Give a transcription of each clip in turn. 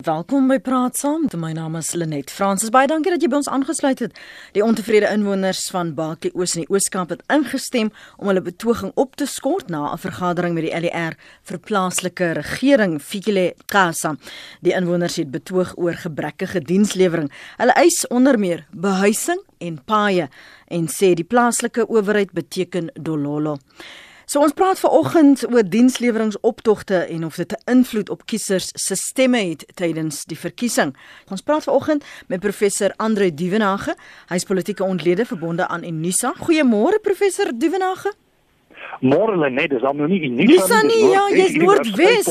Welkom by Praat Saam. My naam is Lenet Fransis. Baie dankie dat jy by ons aangesluit het. Die ontevrede inwoners van Baaklie Oos in die Oos-Kaap het ingestem om hulle betoging op te skort na 'n vergadering met die LER vir plaaslike regering Fikile Kasa. Die inwoners het betoog oor gebrekkige dienslewering. Hulle eis onder meer behuising en paaie en sê die plaaslike owerheid beteken dololo. So ons praat vanoggend oor diensleweringoptogte en of dit 'n invloed op kiesers se stemme het tydens die verkiesing. Ons praat vanoggend met professor Andre Duvenage. Hy's politieke ontlede verbonde aan Unisa. Goeiemôre professor Duvenage. Môre net, dis al nou nie nie. Dis nie, ja, jy's Noordwes.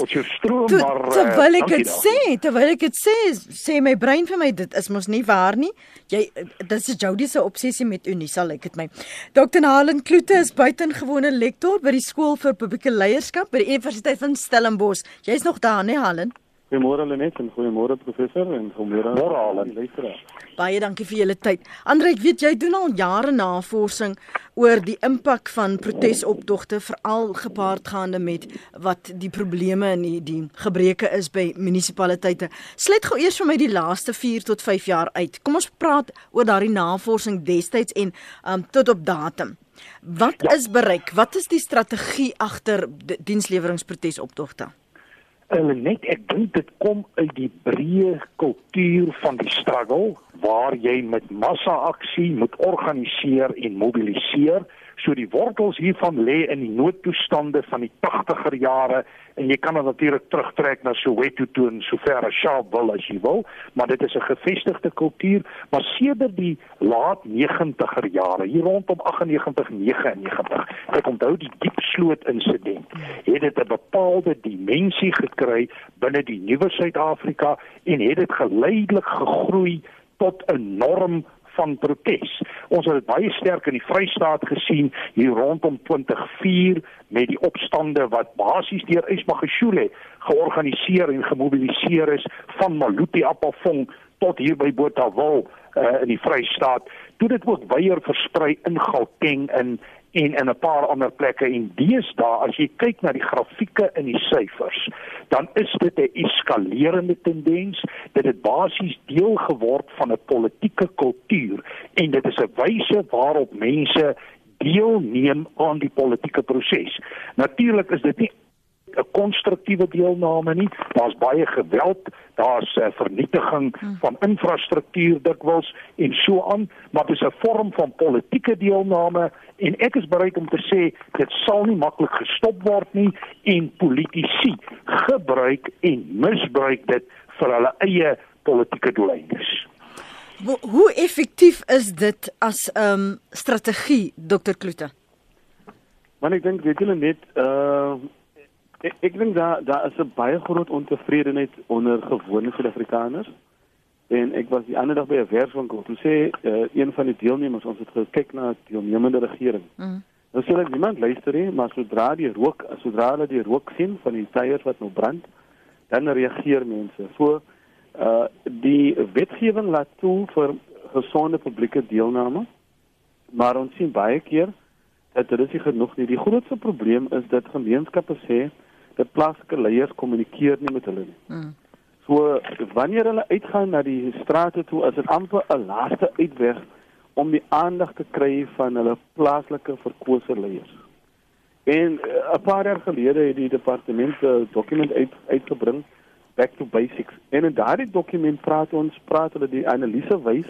Terwyl ek dit sê, terwyl ek dit sê, sê my brein vir my dit is mos nie waar nie. Jy dit is Jody se obsessie met Unisa, lyk dit my. Dr. Helen Kloete is buitengewone lektor by die skool vir publieke leierskap by die Universiteit van Stellenbosch. Jy's nog daar, nee Helen? Goeiemôre Lenet en goeiemôre professor en goeiemôre aan die luisteraars. Baie dankie vir julle tyd. Andre, ek weet jy doen al jare navorsing oor die impak van protesoptogte veral gepaardgaande met wat die probleme en die, die gebreke is by munisipaliteite. Sluit gou eers vir my die laaste 4 tot 5 jaar uit. Kom ons praat oor daardie navorsing destyds en um, tot op datum. Wat ja. is bereik? Wat is die strategie agter diensleweringsprotesoptogte? Hulle net ek dink dit kom uit die breë kultuur van die struggle waar jy met massa aksie moet organiseer en mobiliseer. So die wortels hiervan lê in die noodtoestande van die 80er jare en jy kan dit natuurlik terugtrek na Soweto toe en sover as Sharpeville as jy wil, maar dit is 'n gevestigde kultuur, maar sedert die laat 90er jare, hier rondom 98 99, ek onthou die diepsloot insident, het dit 'n bepaalde dimensie gekry binne die nuwe Suid-Afrika en het dit geleidelik gegroei tot 'n norm van protes. Ons het dit baie sterk in die Vrystaat gesien hier rondom 2004 met die opstande wat basies deur Ismagashule georganiseer en gemobiliseer is van Maluti Appafong tot hier by Botawil uh, in die Vrystaat. Toe dit ook weier versprei in Gauteng in en in 'n paar ander plekke. En deesdae as jy kyk na die grafieke in die syfers dan is dit 'n eskalerende tendens. Dit het basies deel geword van 'n politieke kultuur en dit is 'n wyse waarop mense deelneem aan die politieke proses. Natuurlik is dit nie 'n konstruktiewe deelname nie. Daar's baie geweld, daar's uh, vernietiging hmm. van infrastruktuur dikwels en so aan, maar dit is 'n vorm van politieke deelname en ek is bereid om te sê dit sal nie maklik gestop word nie en politici gebruik en misbruik dit vir hulle eie politieke doeleindes. Hoe effektief is dit as 'n um, strategie, Dr. Kloete? Want ek dink weet julle net uh Ek ek dink daar daar is 'n baie groot ontevredenheid onder gewone Suid-Afrikaners. En ek was die ander dag by 'n werkswinkel. Toe sê uh, een van die deelnemers ons het gekyk na die deelnemende regering. Mm. Nou sê hulle niemand luister nie, maar sodra die rook, sodra hulle die rook sien van die tyres wat nou brand, dan reageer mense. So uh die wetgewing laat toe vir gesonde publieke deelname. Maar ons sien baie keer dat dit is nie genoeg nie. Die grootste probleem is dat gemeenskappe sê dat plaaslike leiers kommunikeer nie met hulle nie. Mm. So wanneer hulle uitgaan na die strate toe, is dit amper 'n laaste uitweg om die aandag te kry van hulle plaaslike verkose leiers. En uh, 'n paar jaar gelede het die departement 'n dokument uit uitgebring back to basics. En in daardie dokument praat ons praat hulle die analise wys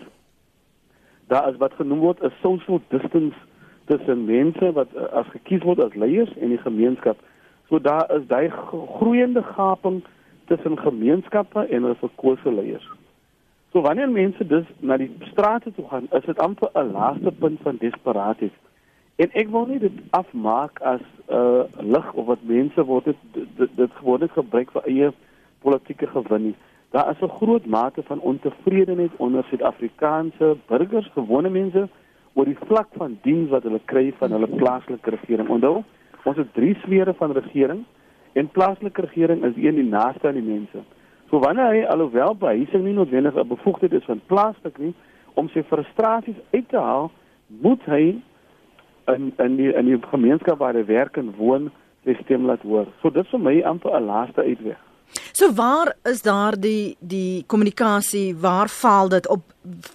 daar is wat genoem word 'n social distance tussen mense wat uh, as gekies word as leiers en die gemeenskap. So daar is daai groeiende gaping tussen gemeenskappe en hulle verkose leiers. So wanneer mense dus na die strate toe gaan, is dit amper 'n laaste punt van desperaatheid. En ek wil nie dit afmaak as 'n uh, lig of wat mense word dit dit, dit gewoonlik gebruik vir eie politieke gewin nie. Daar is 'n groot mate van ontevredenheid onder Suid-Afrikaanse burgers, gewone mense oor die vlak van diens wat hulle kry van hulle plaaslike regering. Onthou, Ons het drie sfere van regering en plaaslike regering is een die naaste aan die mense. So wanneer hy alhoewel behuising nie noodwendig 'n bevoegdheid is van plaaslik nie om sy frustrasies uit te haal, moet hy in in die in die gemeenskap waar hy werk en woon sy stem laat hoor. So dit is vir my amper 'n laaste uitweg. So waar is daar die die kommunikasie? Waar faal dit op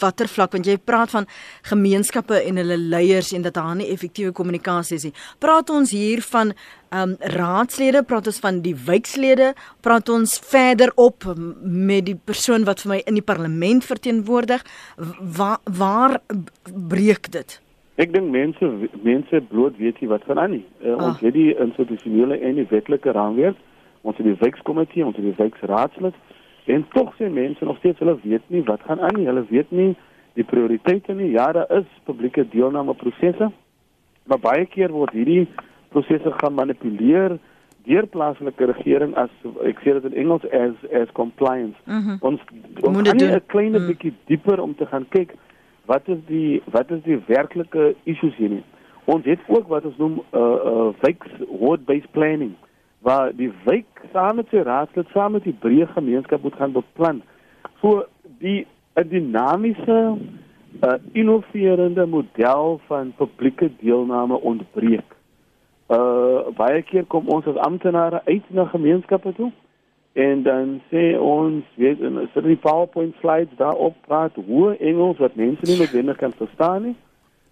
watter vlak want jy praat van gemeenskappe en hulle leiers en dat daar nie effektiewe kommunikasie is nie. Praat ons hier van ehm um, raadslede, praat ons van die wijkslede, praat ons verder op met die persoon wat vir my in die parlement verteenwoordig. Waar waar breek dit? Ek dink mense mense bloot weet nie wat gaan aan nie. Uh, ah. Ons het die institusionele en die wetlike raamwerk, ons het die wijkkomitee, ons het die wijkraadslid En tog sê mense nog steeds hulle weet nie wat gaan aan nie. Hulle weet nie die prioriteite nie. Ja, daar is publieke deelname prosesse. Maar baie keer word hierdie prosesse gemanipuleer deur plaaslike regering as ek sê dit in Engels as as compliance. Mm -hmm. Ons ons moet 'n klein mm. bietjie dieper om te gaan kyk wat is die wat is die werklike issues hier nie. Ons het ook wat ons noem 'n uh, uh, wijks road based planning waar die wijk saam met sy raadslid saam met die breë gemeenskap moet gaan beplan vir die 'n dinamiese uh, innoverende model van publieke deelname ontbreek. Uh baie keer kom ons as amptenare uit na gemeenskappe toe en dan sê ons weet en sit die PowerPoint slides daarop praat hoe Engels wat mense nie noodwendig kan verstaan nie.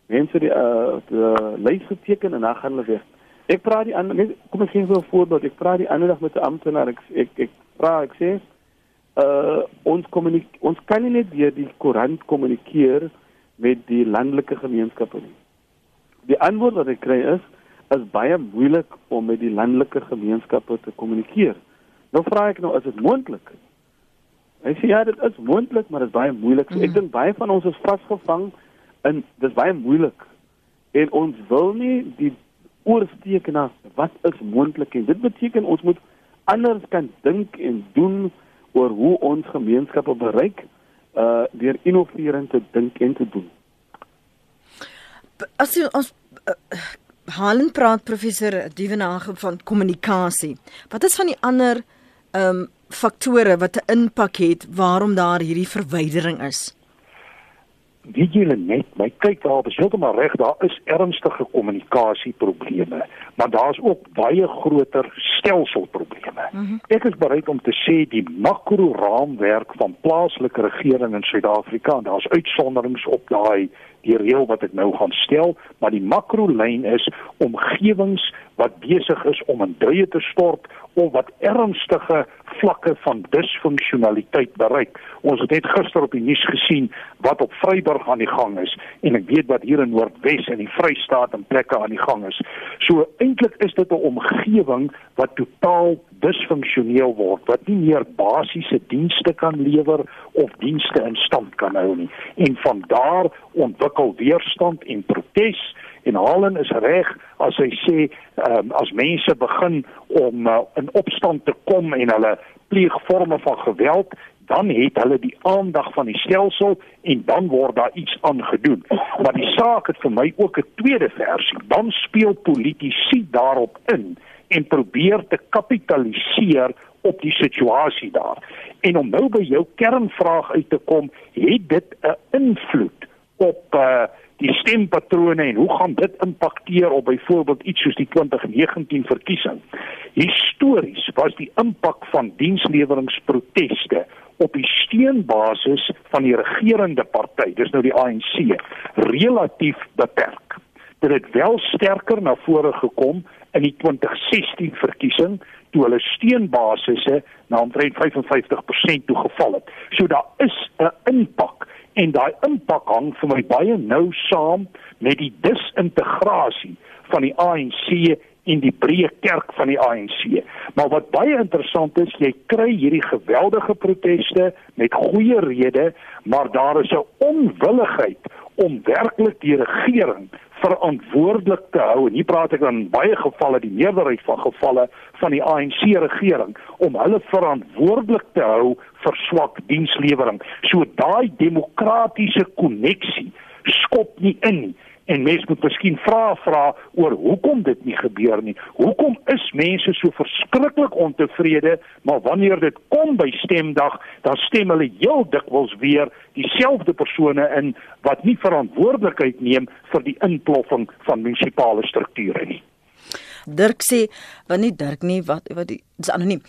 Mense die uh die lys geteken en dan gaan hulle weg. Ek praat die ander kom ek gee 'n voorbeeld. Ek praat die ander dag met 'n amptenaar. Ek ek ek vra ek sê uh ons kommunik ons kan nie net deur die koerant kommunikeer met die landelike gemeenskappe nie. Die antwoord wat ek kry is is baie moeilik om met die landelike gemeenskappe te kommunikeer. Nou vra ek nou is dit moontlik? Hy sê ja, dit is moontlik, maar dit is baie moeilik. So, ek mm. dink baie van ons is vasgevang in dis baie moeilik. En ons wil nie die oorsteek na wat is moontlik en dit beteken ons moet anders kan dink en doen oor hoe ons gemeenskappe bereik uh deur innoverend te dink en te doen. As jy ons uh, Halen praat professor Dievenage van kommunikasie. Wat is van die ander ehm um, faktore wat 'n impak het waarom daar hierdie verwydering is? Weet julle net, my kyk daar, is heeltemal reg, daar is ernstige kommunikasieprobleme, maar daar's ook baie groter stelselprobleme. Mm -hmm. Ek is bereid om te sê die makro-raamwerk van plaaslike regering in Suid-Afrika, daar's uitsonderings op daai die reël wat ek nou gaan stel, maar die makrolyn is omgewings wat besig is om in duie te stort of wat ernstige vlakke van disfunksionaliteit bereik. Ons het net gister op die nuus gesien wat op Vryburg aan die gang is en ek weet wat hier in Noordwes en die Vrystaat en plekke aan die gang is. So eintlik is dit 'n omgewing wat totaal disfunksioneel word, wat nie meer basiese dienste kan lewer of dienste in stand kan hou nie. En van daar ontwikkel weerstand en protes en Halen is reg as hy sê um, as mense begin om uh, in opstand te kom en hulle pleeg forme van geweld dan het hulle die aandag van die stelsel en dan word daar iets aangedoen. Maar die saak het vir my ook 'n tweede versie. Dan speel politici daarop in en probeer te kapitaliseer op die situasie daar. En om nou by jou kernvraag uit te kom, het dit 'n invloed op uh die stempatrone en hoe gaan dit impakteer op byvoorbeeld iets soos die 2019 verkiesing. Histories was die impak van diensleweringproteste op die steunbasis van die regerende party, dis nou die ANC, relatief beperk. Dit het wel sterker na vore gekom in die 2016 verkiesing toe hulle steunbasisse na omtrent 55% toe geval het. So daar is 'n impak en daai impak hang vir my baie nou saam met die disintegrasie van die ANC in die breë kerk van die ANC. Maar wat baie interessant is, jy kry hierdie geweldige proteste met goeie redes, maar daar is 'n onwilligheid om werklik die regering verantwoordelik te hou en hier praat ek dan baie gevalle die meerderheid van gevalle van die ANC regering om hulle verantwoordelik te hou vir swak dienslewering. So daai demokratiese koneksie skop nie in nie en mense moet miskien vra vra oor hoekom dit nie gebeur nie. Hoekom is mense so verskriklik ontevrede, maar wanneer dit kom by stemdag, dan stem hulle heel dikwels weer dieselfde persone in wat nie verantwoordelikheid neem vir die inploffing van munisipale strukture nie. Dirk sê, want nie Dirk nie, wat wat dis anoniem.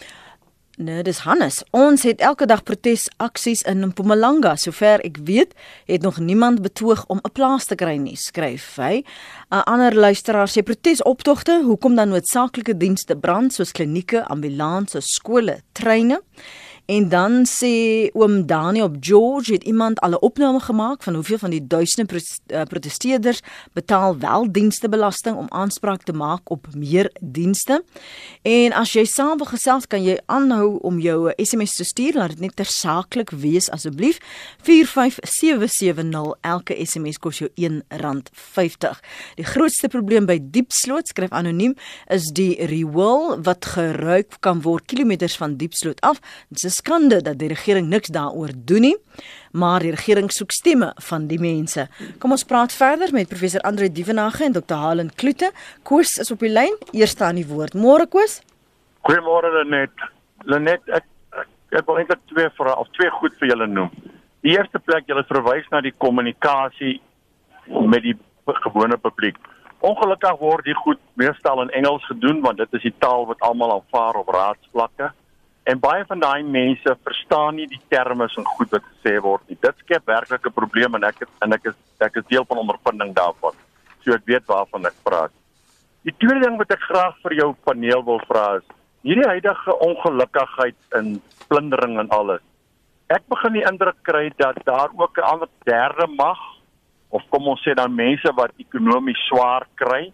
Nee, dis Hannes. Ons het elke dag protesaksies in Mpumalanga. Sover ek weet, het nog niemand betoog om 'n plaas te kry nie, skryf hy. 'n Ander luisteraar sê protesoptogte, hoekom dan noodsaaklike dienste brand soos klinieke, ambulanses, skole, treine? En dan sê oom Dani op George het iemand al 'n opname gemaak van hoeveel van die duisende eh, protesteerders betaal wel dienstebelasting om aanspraak te maak op meer dienste. En as jy saam wil gesels, kan jy aanhou om jou SMS te stuur, laat dit net tersaaklik wees asseblief. 45770 elke SMS kos jou R1.50. Die grootste probleem by Diepsloot, skryf anoniem, is die rewil wat geruik kan word kilometers van Diepsloot af. Dit is skande dat die regering niks daaroor doen nie, maar die regering soek stemme van die mense. Kom ons praat verder met professor Andre Dievenage en Dr. Halen Kloete. Koos is op die lyn. Eers staan die woord. Môre Koos. Goeiemôre Lenet. Lenet, ek ek wil eintlik twee vrae of twee goed vir julle noem. Die eerste plek julle verwys na die kommunikasie met die gewone publiek. Ongelukkig word dit goed meestal in Engels gedoen want dit is die taal wat almal aanvaar op raadsvlakke. En baie van daai mense verstaan nie die terme so goed wat gesê word nie. Dit skep werklik 'n probleem en ek het, en ek is ek is deel van ondervinding daarvan. So ek weet waarvan ek praat. Die tweede ding wat ek graag vir jou paneel wil vra is hierdie huidige ongelukkigheid in plundering en alles. Ek begin die indruk kry dat daar ook 'n ander derde mag of kom ons sê dan mense wat ekonomies swaar kry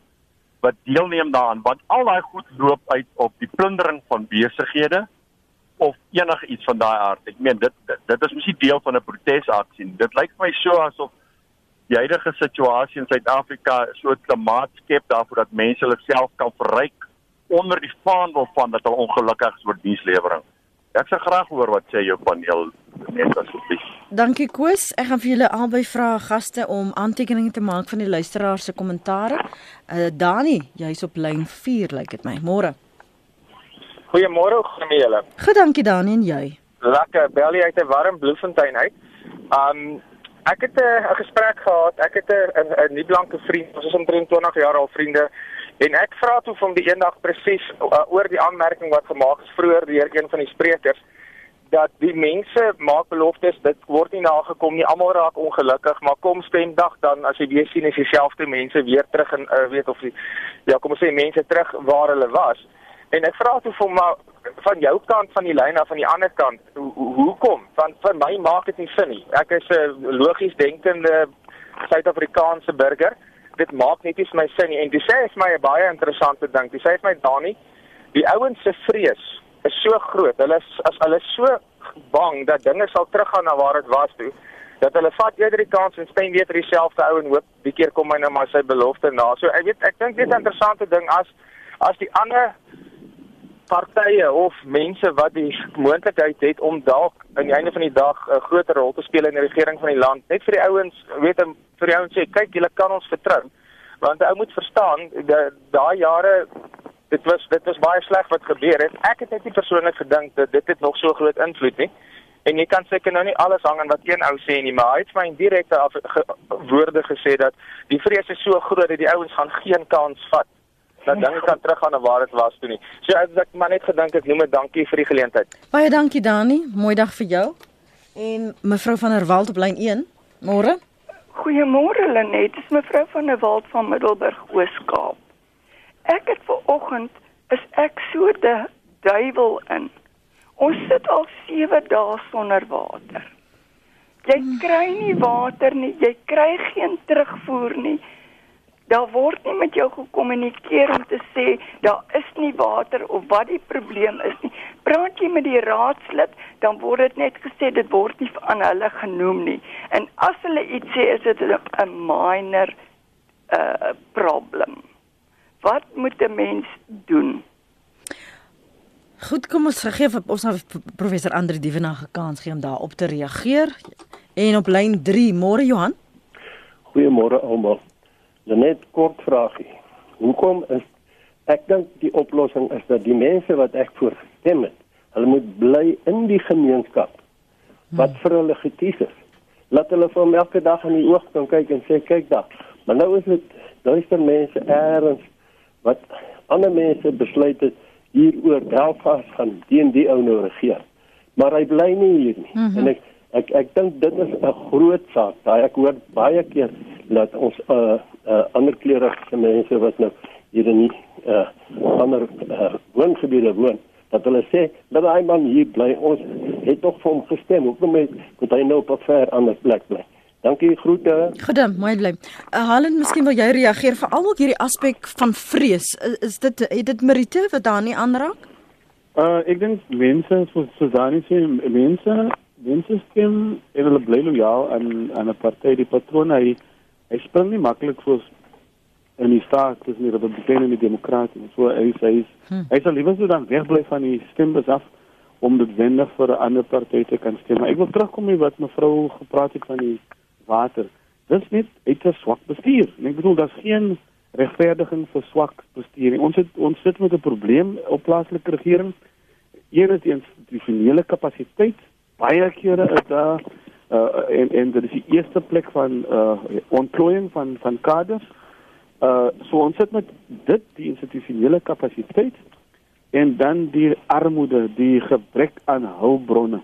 wat deelneem daaraan want al daai goed loop uit op die plundering van besighede of enigiets van daai aard. Ek meen dit dit, dit is mos nie deel van 'n protesaksie nie. Dit lyk vir my so asof die huidige situasie in Suid-Afrika so 'n klimaat skep daarvoor dat mense hulle self kan verryk onder die vaandel van dat hulle ongelukkig is oor dienslewering. Ek sê graag hoor wat sê jou paneel net asseblief. Dankie Koos. Ek gaan vir julle albei vra gaste om aantekeninge te maak van die luisteraars se kommentare. Uh Dani, jy's op lyn 4 lyk dit my. Môre. Goeiemôre, gaan julle? Goed, dankie Dani en jy. Lekker, bel jy uit 'n warm Bloemfontein uit? Um ek het 'n gesprek gehad. Ek het 'n 'n nie blanke vriend, ons is omtrent 20 jaar al vriende. En ek vra toe van die eendag presies uh, oor die aanmerking wat gemaak is vroeër deur een van die sprekers dat die mense maak beloftes dit word nie nagekom nie almal raak ongelukkig maar kom stemdag dan as jy weer sien is dieselfde mense weer terug en uh, weet of die ja kom ons sê mense terug waar hulle was En ek vra toe vir maar van jou kant van die lyn af van die ander kant, hoekom? Ho Want vir my maak dit nie sin nie. Ek is 'n logies denkende Suid-Afrikaanse burger. Dit maak net nie vir my sin nie. En dis sê is my 'n baie interessante ding. Dis sê vir my Dani, die ouens se vrees is so groot. Hulle is as hulle so bang dat dinge sal teruggaan na waar dit was toe dat hulle vat eerder die kans en stem weer vir dieselfde ou en hoop die keer kom hy nou maar sy belofte na. So ek weet ek dink dit is 'n interessante ding as as die ander partye of mense wat die moontlikheid het om dalk aan die einde van die dag 'n groter rol te speel in die regering van die land. Net vir die ouens, weet jy, vir die ouens sê, kyk, julle kan ons vertrou. Want ou moet verstaan, daai jare dit was dit was baie sleg wat gebeur het. Ek het net nie persoonlik gedink dat dit het nog so groot invloed nie. En jy kan seker nou nie alles hang aan wat een ou sê nie, maar hy het my in direkte ge woorde gesê dat die vrees is so groot dat die ouens gaan geen kans vat dat dinge kan teruggaan na waar dit was toe nie. So ek maar net gedink ek noem dit dankie vir die geleentheid. Baie dankie Dani, mooi dag vir jou. En mevrou van der Walt op lyn 1. Môre. Goeiemôre Lenet, dis mevrou van der Walt van Middelburg Oos-Kaap. Ek het ver oggend is ek so de duiwel in. Ons sit al 7 dae sonder water. Jy kry nie water nie, jy kry geen terugvoer nie daar word nie met jou gekommunikeer om te sê daar is nie water of wat die probleem is nie. Praat jy met die raadslid, dan word dit net gesê dit word nie aan hulle genoem nie. En as hulle iets sê, is dit 'n minor uh probleem. Wat moet 'n mens doen? Goed, kom ons gee vir ons nou professor Andre Dievenage kans gee om daarop te reageer. En op lyn 3, môre Johan. Goeiemôre almal. Net kort vraagie. Hoekom is ek dink die oplossing is dat die mense wat ek voorstem het, hulle moet bly in die gemeenskap wat vir hulle gekies is. Laat hulle vir elke dag in die oog kan kyk en sê kyk daar. Maar nou is dit duister mense eers wat ander mense besluit het hier oor Belfast gaan teen die ou nou regeer. Maar hy bly nie hier nie. Mm -hmm. En ek ek ek dink dit is 'n groot saak. Daai ek hoor baie keer dat ons uh uh ander kleurige mense wat nou hier in die uh ander uh, woongebiede woon dat hulle sê dat hy man hier bly ons het tog vir hom gestem hoekom moet hy nou op 'n ver ander plek bly Dankie groete. Goeie, mooi bly. Uh, Helen, miskien wil jy reageer veral ook hierdie aspek van vrees. Is, is dit het dit Merite wat daar nie aanraak? Uh ek dink mense so so dan sê mense mense stem en hulle bly lojaal aan aan 'n party die patroon hy hy spring nie maklik soos in die staat tussen die republikeine en die demokrate so hy sê hy hmm. hy sal liewer so dan wegbly van die stembus af om dit wendig vir 'n ander party te kan stem. Maar ek wil terugkom by wat mevrou gepraat het van die water. Dis net uit 'n swak bestuur. En ek bedoel daar's geen regverdiging vir swak bestuur ons het ons sit met 'n probleem op plaaslike regering. Een is die institusionele kapasiteit. Baie kere is daar uh, en en dit is die eerste plek van uh, ontplooiing van van kaders. Uh so ons sit met dit die institusionele kapasiteit en dan die armoede, die gebrek aan hulpbronne.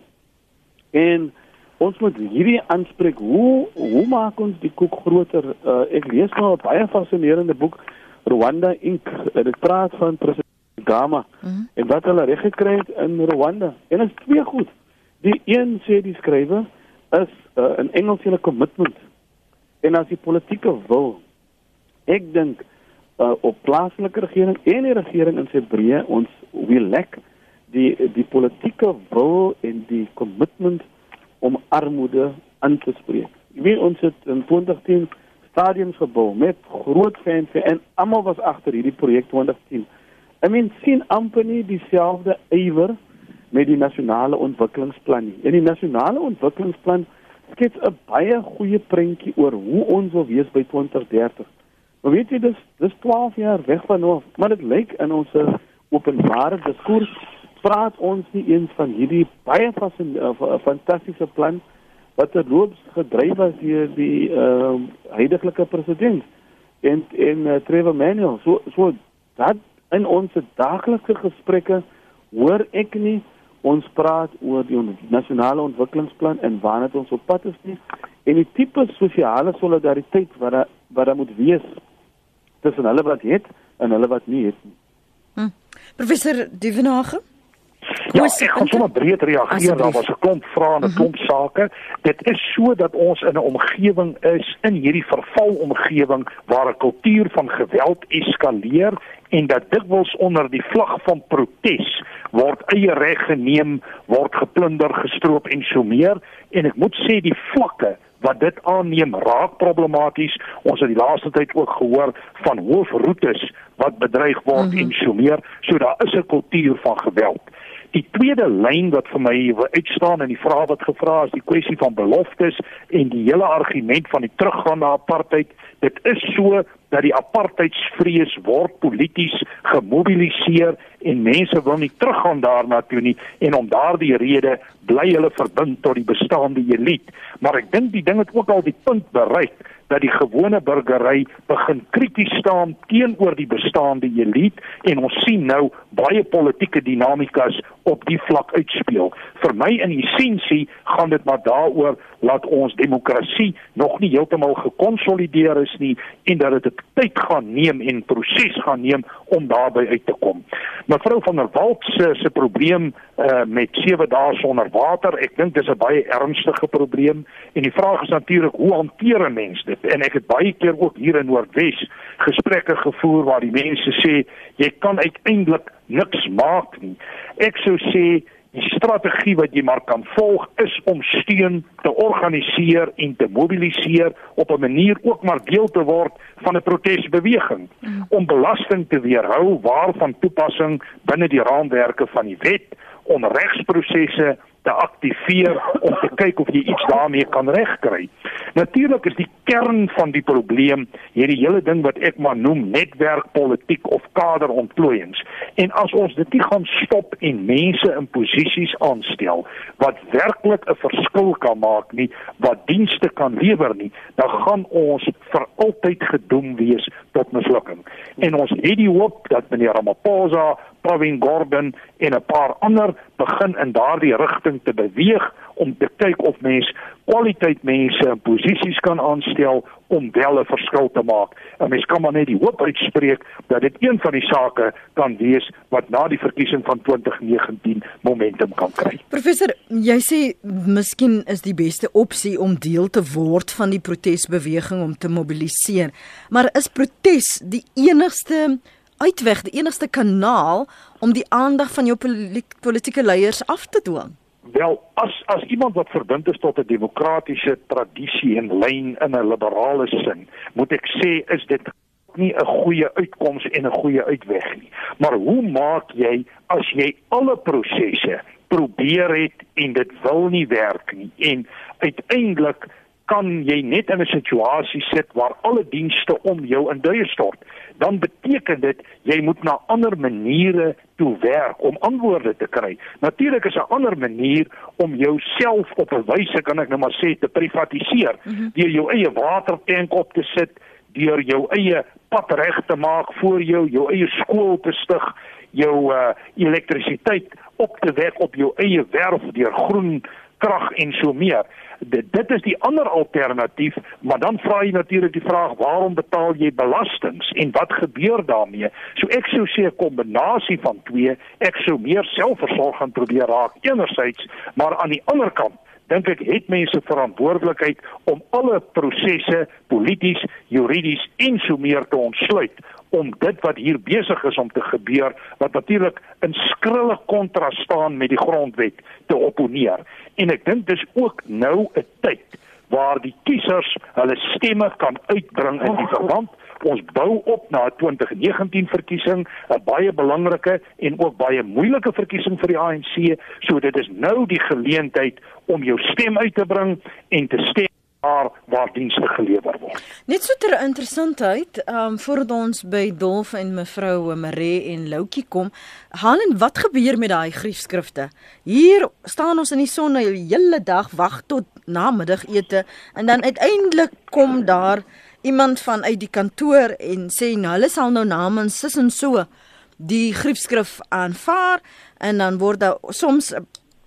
En ons moet hierdie aanspreek. Hoe hoe maak ons die koek groter? Uh ek lees nou 'n baie fascinerende boek Rwanda Inc. Dit praat van president Gama mm -hmm. en wat hulle reg gekry het in Rwanda. En dit is twee goed. Die een sê die skrywer is uh, in Engels 'n commitment. En as die politieke wil ek dink uh, op plaaslike regering en die regering in sy breë ons wie lek die die politieke wil en die commitment om armoede aan te spreek. Jy weet ons het in 2010 stadiums gebou met groot fanfare en almal was agter hierdie projek 2010. I mean sien amper nie dieselfde ywer met die nasionale ontwikkelingsplan nie. En die nasionale ontwikkelingsplan skets 'n baie goeie prentjie oor hoe ons wil wees by 2030. Maar weet jy dis dis 12 jaar weg van nou, maar dit lyk in ons openbare diskurs praat ons nie eens van hierdie baie fantastiese plan wat terloops gedryf was deur die ehm uh, huidige president en en uh, Trevor Manuel. So so dat in ons daaglikse gesprekke hoor ek nie ons praat oor die nasionale ontwikkelingsplan en waarna ons op pad is nie en die tipe sosiale solidariteit wat daar wat daar moet wees tussen hulle wat het en hulle wat nie het nie. Hm. Professor Duvenage Ja, ek gaan sommer breed reageer daar was 'n klomp vrae en 'n mhm. klomp sake. Dit is so dat ons in 'n omgewing is in hierdie vervalomgewing waar 'n kultuur van geweld eskaleer en dat dikwels onder die vlag van protes word eie reg geneem, word geplunder, gestroop en so meer en ek moet sê die vlakke wat dit aanneem raak problematies. Ons het die laaste tyd ook gehoor van hoofroetes wat bedreig word mm -hmm. en so meer. So daar is 'n kultuur van geweld. Die tweede lyn wat vir my uitstaan in die vraag wat gevra is, die kwessie van beloftes en die hele argument van die teruggaan na apartheid. Dit is so dat die apartheidsvrees word polities gemobiliseer en mense wil nie teruggaan daarna toe nie en om daardie rede bly hulle verbind tot die bestaande elite maar ek dink die ding het ook al die punt bereik dat die gewone burgery begin krities staan teenoor die bestaande elite en ons sien nou baie politieke dinamikas op die vlak uitspeel. Vir my in essensie gaan dit maar daaroor laat ons demokrasie nog nie heeltemal gekonsolideer is nie en dat dit tyd gaan neem en proses gaan neem om daarby uit te kom. Mevrou van der Walt se se probleem uh, met 7 dae sonder water, ek dink dis 'n baie ernstige probleem en die vraag is natuurlik hoe hanteer 'n mens dit? En ek het baie keer ook hier in Noordwes gesprekke gevoer waar die mense sê jy kan uiteindelik niks maak nie. Ek sou sê die strategie wat jy maar kan volg is om steun te organiseer en te mobiliseer op 'n manier ook maar deel te word van 'n protesbeweging om belasting te weerhou waarvan toepassing binne die raamwerke van die wet om regsprosesse te aktiveer om te kyk of jy iets daarmee kan regkry. Natuurlik is die kern van die probleem hierdie hele ding wat ek maar noem netwerkpolitiek of kaderontplooiings. En as ons dit nie gaan stop en mense in posisies aanstel wat werklik 'n verskil kan maak nie, wat dienste kan lewer nie, dan gaan ons vir altyd gedoem wees tot mislukking. En ons het die hoop dat meneer Ramaphosa Pravin Gordhan en 'n paar ander begin in daardie rigting te beweeg om te kyk of mens kwaliteit mense in posisies kan aanstel om wel 'n verskil te maak. En mens kan maar net die hoop uitspreek dat dit een van die sake kan wees wat na die verkiesing van 2019 momentum kan kry. Professor, jy sê miskien is die beste opsie om deel te word van die protesbeweging om te mobiliseer. Maar is protes die enigste uitweg, die enigste kanaal om die aandag van jou politieke leiers af te dwing? Wel, as as iemand wat verbind is tot 'n demokratiese tradisie en lyn in 'n liberale sin, moet ek sê is dit nie 'n goeie uitkoms en 'n goeie uitweg nie. Maar hoe maak jy as jy alle prosesse probeer het en dit wil nie werk nie en uiteindelik kan jy net in 'n situasie sit waar alle dienste om jou in duie stort, dan beteken dit jy moet na ander maniere toe werk om antwoorde te kry. Natuurlik is 'n ander manier om jouself op 'n wyse kan ek nou maar sê te privatiseer, mm -hmm. deur jou eie watertank op te sit, deur jou eie pad reg te maak voor jou, jou eie skool te stig, jou uh, elektrisiteit op te wek op jou eie werf deur groen krag en so meer. Dit dit is die ander alternatief maar dan vra jy natuurlik die vraag waarom betaal jy belastings en wat gebeur daarmee? So ek sou sê 'n kombinasie van twee. Ek sou meer selfversorging probeer raak enerzijds maar aan die ander kant dink ek het mense verantwoordelikheid om alle prosesse polities juridies en so meer te ontsluit om dit wat hier besig is om te gebeur wat natuurlik in skrille kontras staan met die grondwet te opponeer. En ek dink dis ook nou 'n tyd waar die kiesers hulle stemme kan uitbring in die verband ons bou op na 'n 2019 verkiesing 'n baie belangrike en ook baie moeilike verkiesing vir die ANC so dit is nou die geleentheid om jou stem uit te bring en te stem daar waar dienste gelewer word. Net so ter interessantheid, ehm um, voordat ons by Dolf en mevrou Maree en Loukie kom, Halen, wat gebeur met daai griefskrifte? Hier staan ons in die son 'n hele dag wag tot namiddagete en dan uiteindelik kom daar iemand van uit die kantoor en sê nou hulle sal nou namens sis en so die griefskrif aanvaar en dan word daar soms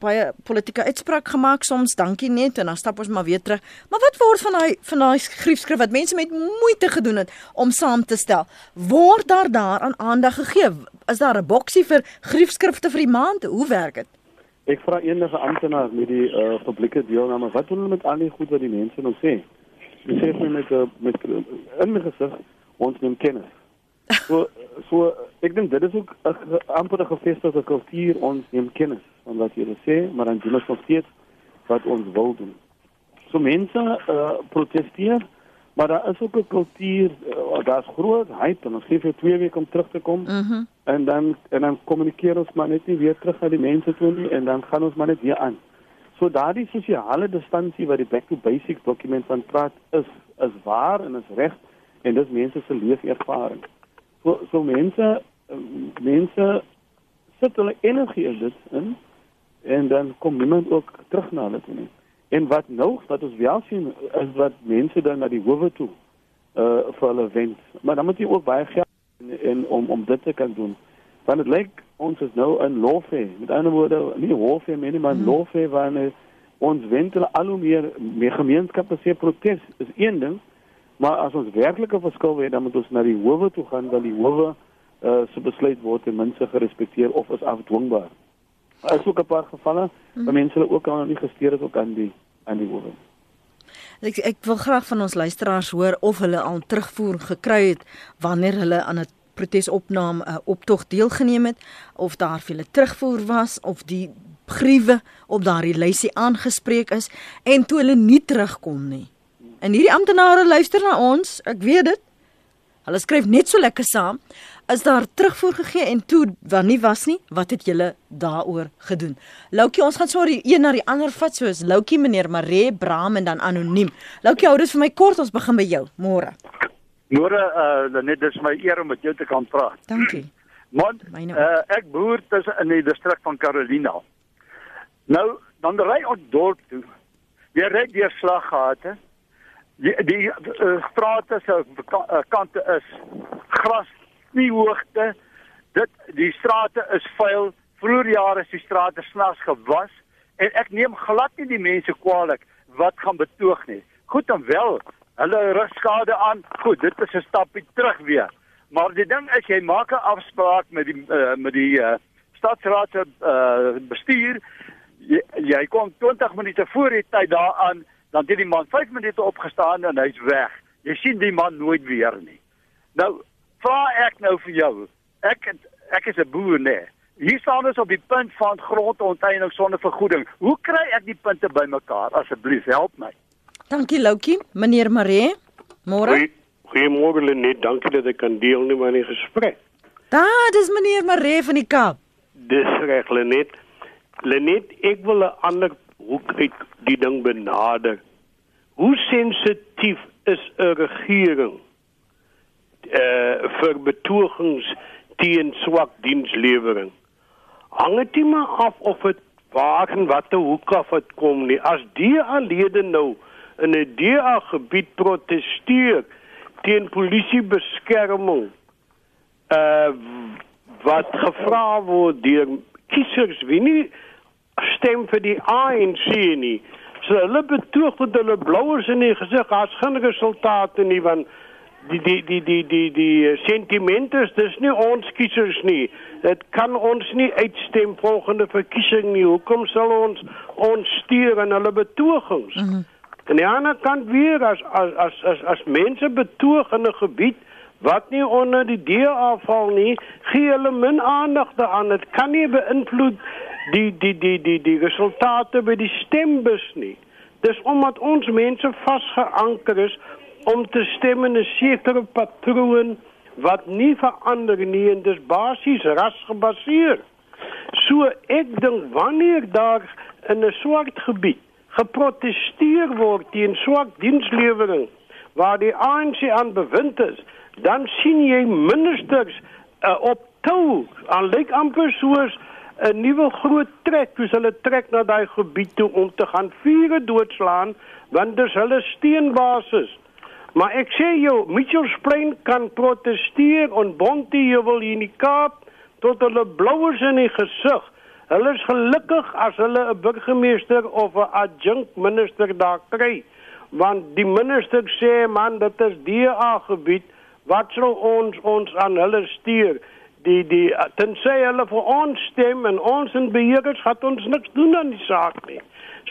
baie politieke uitspraak gemaak soms dankie net en dan stap ons maar weer terug. Maar wat word van daai van daai skrifskrif wat mense met moeite gedoen het om saam te stel? Word daar daaraan aandag gegee? Is daar 'n boksie vir skrifskrifte vir die maand? Hoe werk dit? Ek vra enige amptenaar met die uh, publieke deelname, wat doen hulle met al die goed wat die mense nou sê? Hulle sê vir met uh, met in my gesig ons neem kennis. So so ek dink dit is ook 'n amper 'n gevestigde kultuur ons neem kennis van wat jy sê, maar dan doen ons nog steeds wat ons wil doen. So mense uh, protesteer, maar daar is ook 'n kultuur, uh, daar's groot hype en ons gee vir 2 weke om terug te kom. Mhm. Mm en dan en dan kommunikeer ons maar net nie weer terug aan die mense toe nie en dan gaan ons maar net weer aan. So daardie sosiale distansie wat die back to basics dokument van praat is is waar en is reg en dis mense se leefervaring. So so mense mense sit hulle energie in dit in en dan kom niemand ook terug na hulle toe nie. En wat nou wat ons wel sien is wat mense dan na die howe toe uh vir hulle wens. Maar dan moet jy ook baie geld en, en om om dit te kan doen. Want dit lyk ons is nou in loffe. Met ander woorde, nie loffe meer nie, maar hmm. loffe waar ons hulle al hoe meer meer gemeenskappe se protes is een ding. Maar as ons werklike verskil wil hê, dan moet ons na die howe toe gaan, dan die howe uh se besluit word ten minste gerespekteer of is afdwingbaar. Daar is ook 'n paar gevalle waar mhm. mense hulle ook al nie gesteer het ook aan die aan die howe. Ek ek wil graag van ons luisteraars hoor of hulle al terugvoer gekry het wanneer hulle aan 'n protesopname 'n optog deelgeneem het of daar hulle terugvoer was of die briewe op daardie lysie aangespreek is en toe hulle nie terugkom nie. En hierdie amptenare luister na ons, ek weet dit. Hulle skryf net so lekker saam. Is daar terugvoer gegee en toe wat nie was nie, wat het julle daaroor gedoen? Loukie, ons gaan sorry een na die ander vat soos Loukie, meneer Maree, Bram en dan anoniem. Loukie, hou dit vir my kort, ons begin by jou. Môre. Môre uh net dis my eer om met jou te kan praat. Dankie. Man, Myne uh, ek boer tussen in die distrik van Carolina. Nou, dan ry ons dorp toe. Jy ry deur slaggate. Die die uh, strate se uh, kante is gras nie hoogte. Dit die strate is vuil. Vroeger jare is die strate snags gewas en ek neem glad nie die mense kwaadlik wat gaan betoog nie. Goed en wel, hulle rig skade aan. Goed, dit is 'n stapie terug weer. Maar die ding is jy maak 'n afspraak met die uh, met die uh, stadsraad se uh, bestuur. Jy, jy kom 20 minute voor die tyd daaraan, dan het die man 5 minute opgestaan en hy's weg. Jy sien die man nooit weer nie. Nou vra ek nou vir jou. Ek ek is 'n boer nê. Hier staan ons op die punt van grondonteeneming sonder vergoeding. Hoe kry ek die punte bymekaar? Asseblief help my. Dankie Loukie, meneer Maree. Môre. Goeie- Goeiemôre Lenet, dankie dat ek kan deelneem aan die gesprek. Daar, dis meneer Maree van die Kaap. Dis reg Lenet. Lenet, ek wil 'n ander hoek uit die ding benader. Hoe sensitief is 'n regering uh vir betogings teen swak dienslewering? Hang dit nie maar af of dit waar en watter hoek af dit kom nie. As die alede nou in 'n DA gebied proteseer teen polisiebeskerming uh wat gevra word deur kiesers wie nie stem vir die ANC nie. So hulle betoog met hulle blouers in die gesig as geen resultate nie want die die die die die die sentimente is dis nie ons kiesers nie. Dit kan ons nie uitstem volgende verkiesing nie. Hoekom sal ons ons stuur in hulle betogings? Mm -hmm. Aan die ander kant weer as as as as, as mense betoog in 'n gebied wat nie onder die DA val nie, gee hulle min aandag daaraan. Dit kan nie beïnvloed die die die die die resultate by die stembus nie. Dis omdat ons mense vasgeanker is om te stem in 'n sekere patroon wat nie verander nie en dis basies rasgebaseer. So ek dink wanneer daar in 'n swart gebied geprotesteer word teen swak dienslewering waar die ANC aan bewind is, dan sien jy ministers uh, op tou aan lyk amper soos 'n nuwe groot trek, soos hulle trek na daai gebied toe om te gaan vure doodslaan want dis hulle steenbasis. Maar ek sê jou, Mitchells Plain kan protesteer en Bonte wil hier in die Kaap tot hulle blouers in die gesig. Hulle is gelukkig as hulle 'n burgemeester of 'n adjunct minister daar kry. Want die minister sê man, dit is DA gebied, wat sal ons ons aan hulle stuur? Die die tensy hulle vir ons stem en ons in beheer is, gaan ons niks doen aan die saak nie.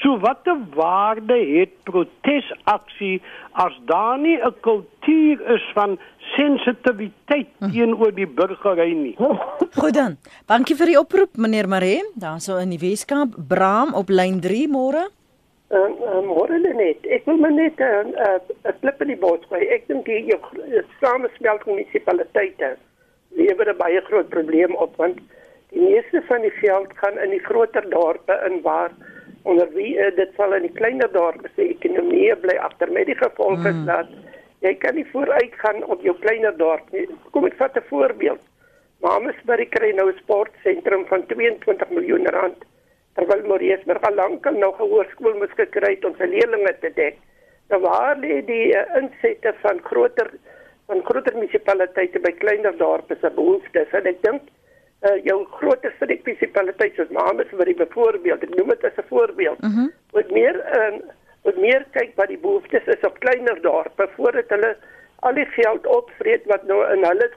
So watter waarde het protesaksie as daar nie 'n kultuur is van sensitiwiteit teenoor die burgery nie? Goed dan. Dankie vir die oproep meneer Maree. Daarso in die Weskaap, Braam op lyn 3 môre. Ehm um, môre net. Ek wil maar net 'n uh, 'n uh, klip in die bos kry. Ek dink die jou samespel munisipaliteite lewer 'n baie groot probleem op want die meeste van die geld gaan in die groter dorpe in waar onder wie uh, dit sal in die kleiner dorpe se ekonomie bly agter met die gevolg is mm. dat jy kan nie vooruit gaan op jou kleiner dorp nie. Kom ek vat 'n voorbeeld. Mamasbury kry nou 'n sportsentrum van 22 miljoen rand terwyl Moriesberg al lankal nou gehoorskool moes gekry het om sy leerders te dek. Nou waar lê die uh, insette van groter van groter munisipaliteite by kleiner dorpe se behoeftes en ek dink uh, jou groter munisipaliteit soos Mamasbury byvoorbeeld, ek noem dit as 'n voorbeeld. Mm -hmm. Wat meer uh, wat meer kyk wat die behoeftes is op kleiner dorpe voordat hulle al die geld opvreet wat nou in hulle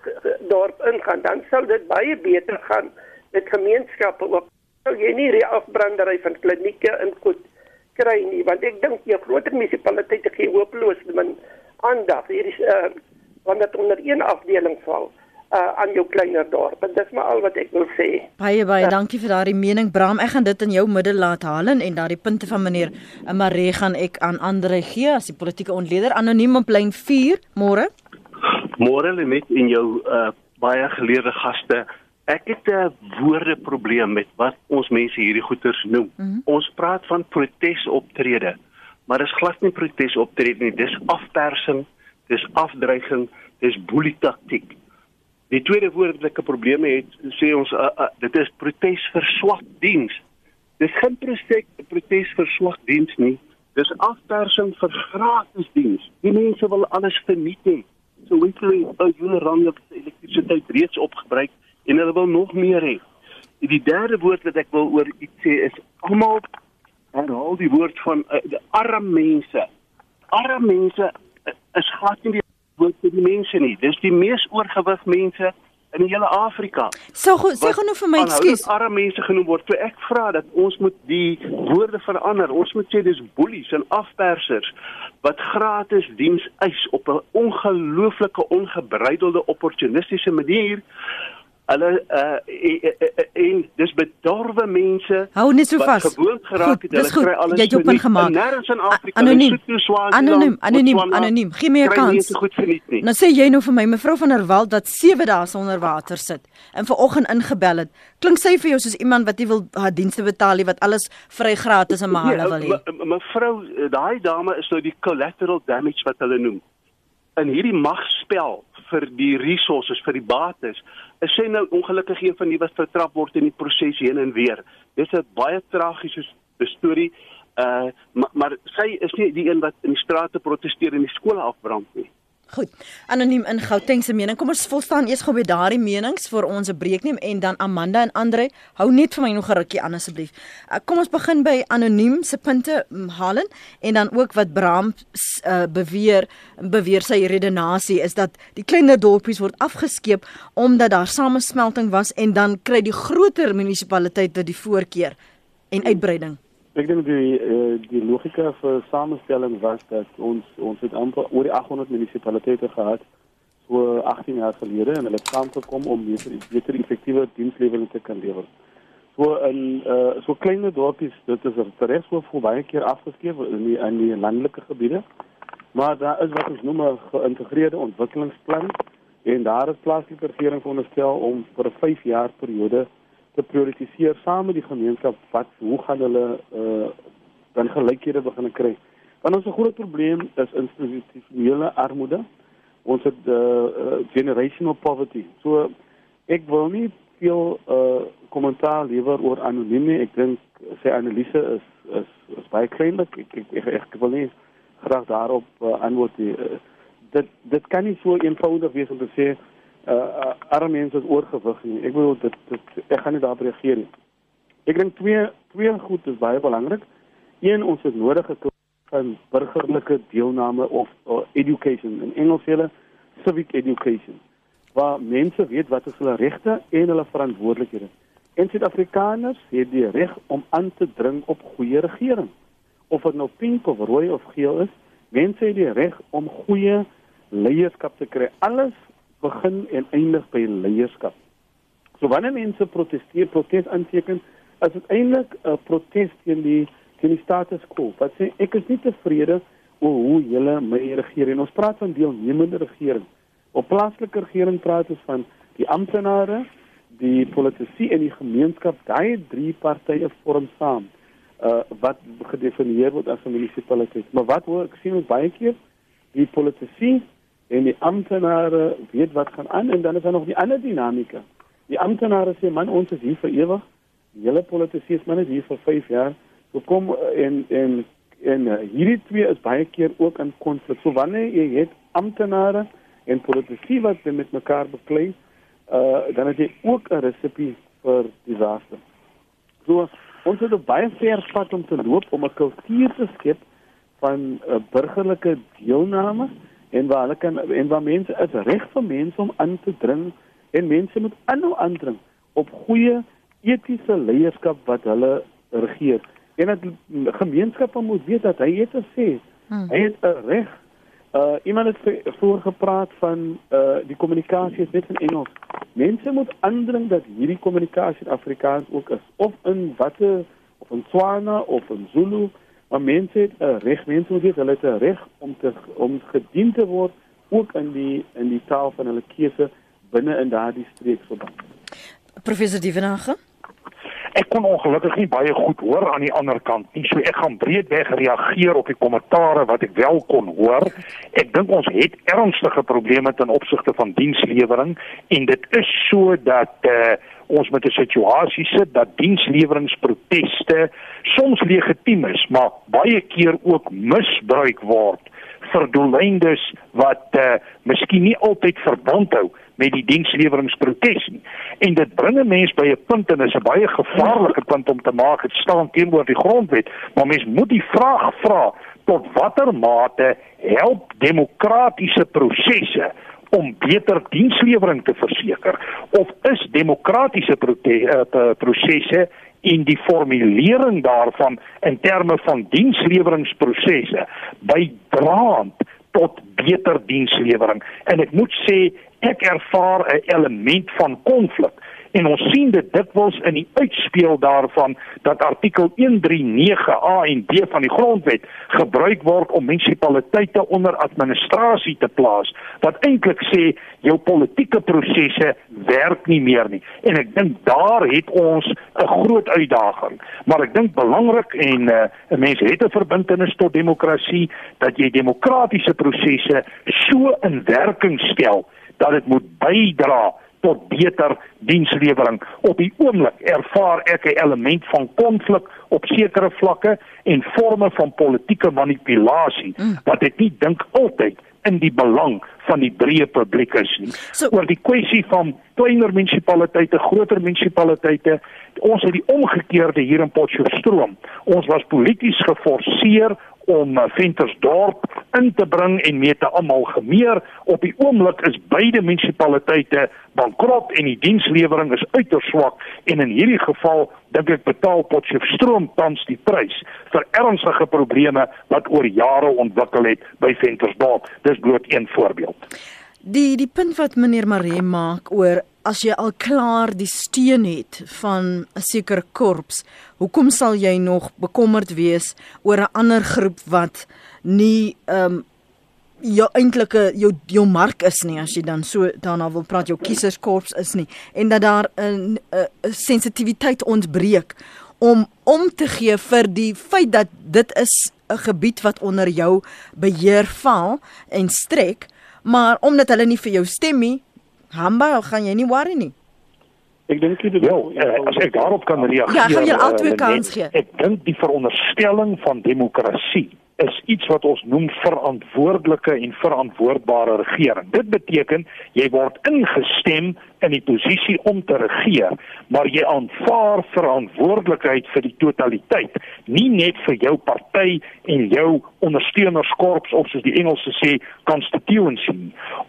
dorp ingaan, dan sal dit baie beter gaan met gemeenskappe ook. Sou jy nie die afbrandery van klinieke in goed kry nie, want ek dink jou groter munisipaliteite gee hopeloos min aandag. Hier is uh, want dit onder een afdeling val uh, aan jou kleiner dorp. En dis maar al wat ek wil sê. Baie baie ja. dankie vir daardie mening Bram. Ek gaan dit in jou middel laat haal en daardie punte van meneer Maree gaan ek aan ander gee as die politieke ontleder anoniem op lyn 4 môre. Môre net in jou uh, baie geleerde gaste. Ek het 'n woordeprobleem met wat ons mense hierdie goeters noem. Mm -hmm. Ons praat van protesoptrede, maar dis glad nie protesoptrede nie, dis afpersing, dis afdreiging, dis boelie taktiek. Die tweede woord wat ek 'n probleem het, sê ons uh, uh, dit is protes vir swak diens. Dis geen protes protes vir swak diens nie. Dis afpersing vir gratis diens. Die mense wil alles verniet hê. So weet jy, 'n hele rande elektrisiteit reeds opgebruik en hulle wil nog meer hê. Die derde woord wat ek wil oor iets sê is almal herhaal die woord van uh, arme mense. Arme mense uh, is glad nie die woord vir die mense nie. Dis die mees oorgewig mense in die hele Afrika. So goed, sê gou nou vir my, ekskuus. Arme mense genoem word. So ek vra dat ons moet die woorde verander. Ons moet sê dis boelies en afpersers wat gratis diens eis op 'n ongelooflike ongebreidelde opportunistiese manier hulle uh en dis bedorwe mense hou net so vas. gewoon geraak het. Hulle kry alles jy het op ingemaak nêrens in Afrika anoniem. anoniem anoniem anoniem. Gee my 'n kans. nou sê jy nou vir my mevrou van der Walt dat 7 dae sonder water sit en vanoggend ingebel het. Klink sy vir jou soos iemand wat nie wil haar dienste betaal nie wat alles vry gratis en maal wil hê? mevrou daai dame is nou die collateral damage wat hulle noem. In hierdie magspel vir die resources vir die bates is sy nou ongelukkig een van die wat vertrap word in die proses heen en weer. Dis 'n baie tragiese storie. Uh maar, maar sy is nie die een wat in die strate proteseer en die skole afbrand nie. Goed. Anoniem in Gauteng se mening. Kom ons volstaan eers gou by daardie menings vir ons 'n breek neem en dan Amanda en Andre, hou net vir my nog 'n rukkie aan asseblief. Uh, kom ons begin by Anoniem se punte Halen en dan ook wat Bram uh, beweer beweer sy redenasie is dat die kleiner dorpies word afgeskeep omdat daar samesmelting was en dan kry die groter munisipaliteite die voorkeur en uitbreiding. Hmm. Ek dink die uh, die logika vir samestelling was dat ons ons het amper oor die 800 munisipaliteite gehad so 18 jaar gelede en hulle het saamgekom om beter beter effektiewe dienslewering te kan lewer. So in uh, so klein dorpies, dit is reg so vir baie keer afgeskeep in die in die landelike gebiede. Maar daar is wat ons noem 'n geïntegreerde ontwikkelingsplan en daar is plaaslike regering veronderstel om vir 'n 5 jaar periode te prioritiseer saam met die gemeenskap wat hoe gaan hulle uh dan gelykhede begin kry. Want ons groot probleem is institusionele armoede. Ons het uh, uh generational poverty. So ek wil nie veel uh kommentaar lewer oor anoniem nie. Ek dink sy analise is is is baie kleinlik. Ek ek, ek ek wil nie graag daarop uh, antwoord nie. Uh, dit dit kan nie so eenvoudig wees om te sê uh, uh arme mense is oorgewig nie. Ek bedoel dit, dit ek gaan nie daarop reageer nie. Ek dink twee twee goed is baie belangrik. Een ons het nodige van burgerlike deelname of, of education in Engels hulle civic education waar mense weet wat is hulle regte en hulle verantwoordelikhede. En Suid-Afrikaners het die reg om aan te dring op goeie regering. Of dit nou pink of rooi of geel is, mense het die reg om goeie leierskap te kry. Alles begin en eindig by leierskap. So wanneer mense protesteer, protes aanteken, is dit eintlik 'n protes teen die teen die status quo. Wat sê ek is nie tevrede oor hoe julle my regeer en ons praat van deelnemende regering. Op plaaslike regering praat ons van die amptenare, die politici en die gemeenskap. Daai drie partye vorm saam uh wat gedefinieer word as 'n munisipaliteit. Maar wat hoor ek sien baie keer die politici en die amptenare weet wat gaan aan en dan is daar nog die ander dinamika. Die amptenare sê man ons is hier vir ewig. Die hele politici is maar net hier vir 5 jaar. So kom eh, en en en uh, hierdie twee is baie keer ook in konflik. So wanneer jy het amptenare en politici wat met mekaar beklei, uh dan het jy ook 'n resepie vir disaster. So ons het baie ver pad om te loop om 'n kultuur te skep van 'n uh, burgerlike deelname en waar hulle kan en waar mense is reg vir mense om aan te dring en mense moet aanhou aandring op goeie etiese leierskap wat hulle regeer. En dat gemeenskappe moet weet dat hy het gesê hmm. hy het 'n reg. Uh iemand het voorgepraat van uh die kommunikasie is net in Engels. Mense moet aandring dat hierdie kommunikasie in Afrikaans ook is. Of in watter of in Tswana of in Zulu Maar mense het 'n reg, mense moet weet hulle het 'n reg om te om gedien te word ook in die in die taal van hulle keuse binne in daardie streeksverband. Professor Dievenage? Ek kon ongelukkig nie baie goed hoor aan die ander kant nie. So ek gaan breedweg reageer op die kommentare wat ek wel kon hoor. Ek dink ons het ernstige probleme ten opsigte van dienslewering en dit is so dat uh, ons met 'n situasie sit dat diensleweringproteste soms legitiem is, maar baie keer ook misbruik word vir doeleindes wat uh, miskien nie altyd verband hou met die diensleweringprotes nie. En dit bring 'n mens by 'n punt en is 'n baie gevaarlike punt om te maak. Dit staan teenoor die grondwet, maar mens moet die vraag vra tot watter mate help demokratiese prosesse om beter dienslewering te verseker of is demokratiese uh, prosesse in die formulering daarvan in terme van diensleweringsprosesse bydraend tot beter dienslewering. En ek moet sê ek ervaar 'n element van konflik en ons sien dit dikwels in die uitspeel daarvan dat artikel 139A en B van die grondwet gebruik word om munisipaliteite onder administrasie te plaas wat eintlik sê jou politieke prosesse werk nie meer nie. En ek dink daar het ons 'n groot uitdaging. Maar ek dink belangrik en uh, 'n mens het 'n verbintenis tot demokrasie dat jy demokratiese prosesse so in werking stel dat dit moet bydra tot beter dienslewering. Op die oomblik ervaar ek 'n element van konflik op sekere vlakke en forme van politieke manipulasie mm. wat ek nie dink altyd in die belang van die breë publiek is nie. So, oor die kwessie van kleiner munisipaliteite, groter munisipaliteite, ons het die omgekeerde hier in Potchefstroom. Ons was polities geforseer om uh, Ventersdorp in te bring en mee te amalgameer. Op die oomblik is beide munisipaliteite bankrot en die dienslewering is uiters swak en in hierdie geval dink ek betaal Potchefstroom tans die prys vir ernstige probleme wat oor jare ontwikkel het by Ventersdorp. Dis bloot een voorbeeld. Die die punt wat meneer Maree maak oor as jy al klaar die steun het van 'n sekere korps, hoekom sal jy nog bekommerd wees oor 'n ander groep wat nie ehm um, jou eintlike jou jou mark is nie as jy dan so daarna wil praat jou kieserskorps is nie en dat daar 'n 'n sensitiwiteit ontbreek om om te gee vir die feit dat dit is 'n gebied wat onder jou beheer val en strek maar omdat hulle nie vir jou stem nie Hamba, gaan jy nie worry nie. Ek dink dit wel, uh, as ek daarop kan reageer. Ja, gaan jy altyd uh, kans gee. Ek dink die veronderstelling van demokrasie is iets wat ons noem verantwoordelike en verantwoordbare regering. Dit beteken jy word ingestem in die posisie om te regeer, maar jy aanvaar verantwoordelikheid vir die totaliteit, nie net vir jou party en jou ondersteunerskorps of soos die Engelse sê constituency.